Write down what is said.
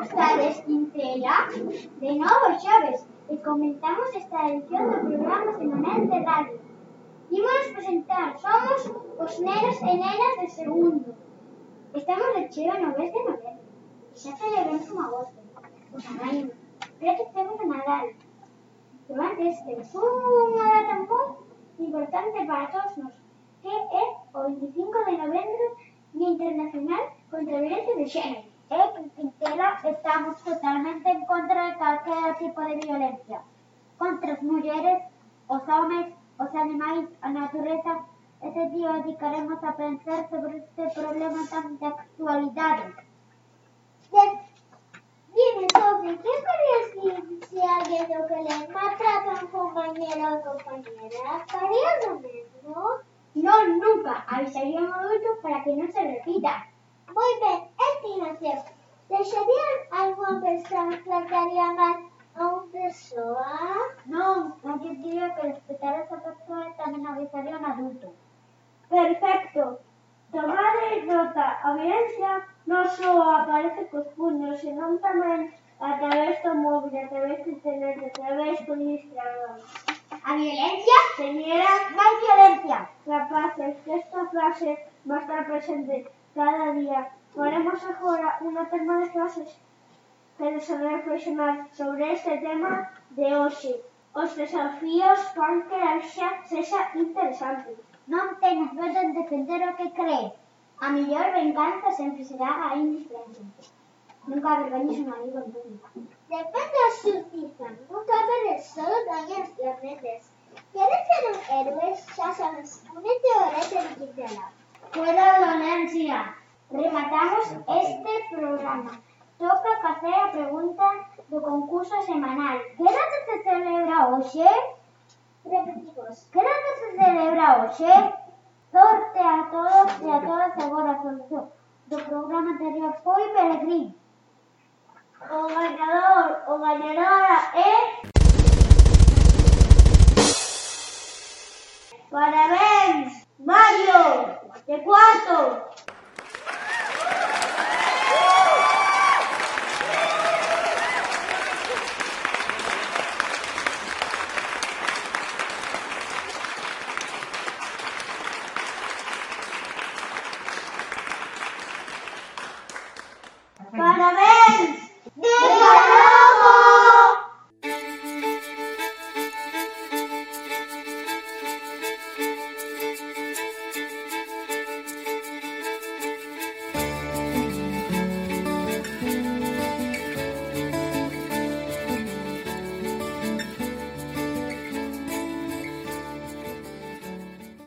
Ollera? De novo, xoves, e comentamos esta edición do programa semanal de radio. Imos presentar, somos os nenos e nenas de segundo. Estamos de cheo no mes de novembro. Xa celebramos un agosto. Os amaños. Pero que temos a Nadal. Pero antes temos unha data moi importante para todos nós, que é o 25 de novembro, Día Internacional contra a Violencia de Xénero. E en Quintela estamos totalmente en contra de calquera tipo de violencia. Contra as mulleres, os homes, os animais, a natureza. Este día dedicaremos a pensar sobre este problema tan de actualidade. De- Dime, Sofi, ¿qué farías si, si alguien do que le maltrata a un compañero o compañera? ¿Farías lo mismo? No, nunca. Avisaría a un adulto para que no se repita. Muy bien, estimación. ¿Deixarían a alguna persona trataría mal a una persona? Non, non que diría que respetar a esa persoa e tamén avisaría a un adulto. Perfecto. Tomade nota, a violencia non só aparece cos puños, senón tamén a través do móvil, a través do internet, a través do Instagram. A violencia Señora, máis violencia. rapaces, que esta frase va a estar presente cada día. Faremos agora unha terma de clases pero sobre reflexionar sobre este tema de hoxe. Os desafíos fan que a xa sexa interesante. Non teñas medo en defender o que crees. A mellor venganza sempre será a indiferencia. Nunca avergañes un amigo en público. Depende da xustiza. Nunca veres solo dañas e aprendes. Queres ser un héroe? Xa sabes, únete ao rete de Quintela. Cuida a Lencia. Rematamos este programa. Toca facer a pregunta do concurso semanal. Que data se celebra hoxe? Repetimos. Que data se celebra hoxe? Sorte a todos e a todas agora a solución do programa anterior foi Peregrín. O gañador, o gañadora é... Parabéns, Mario, de cuarto. 干了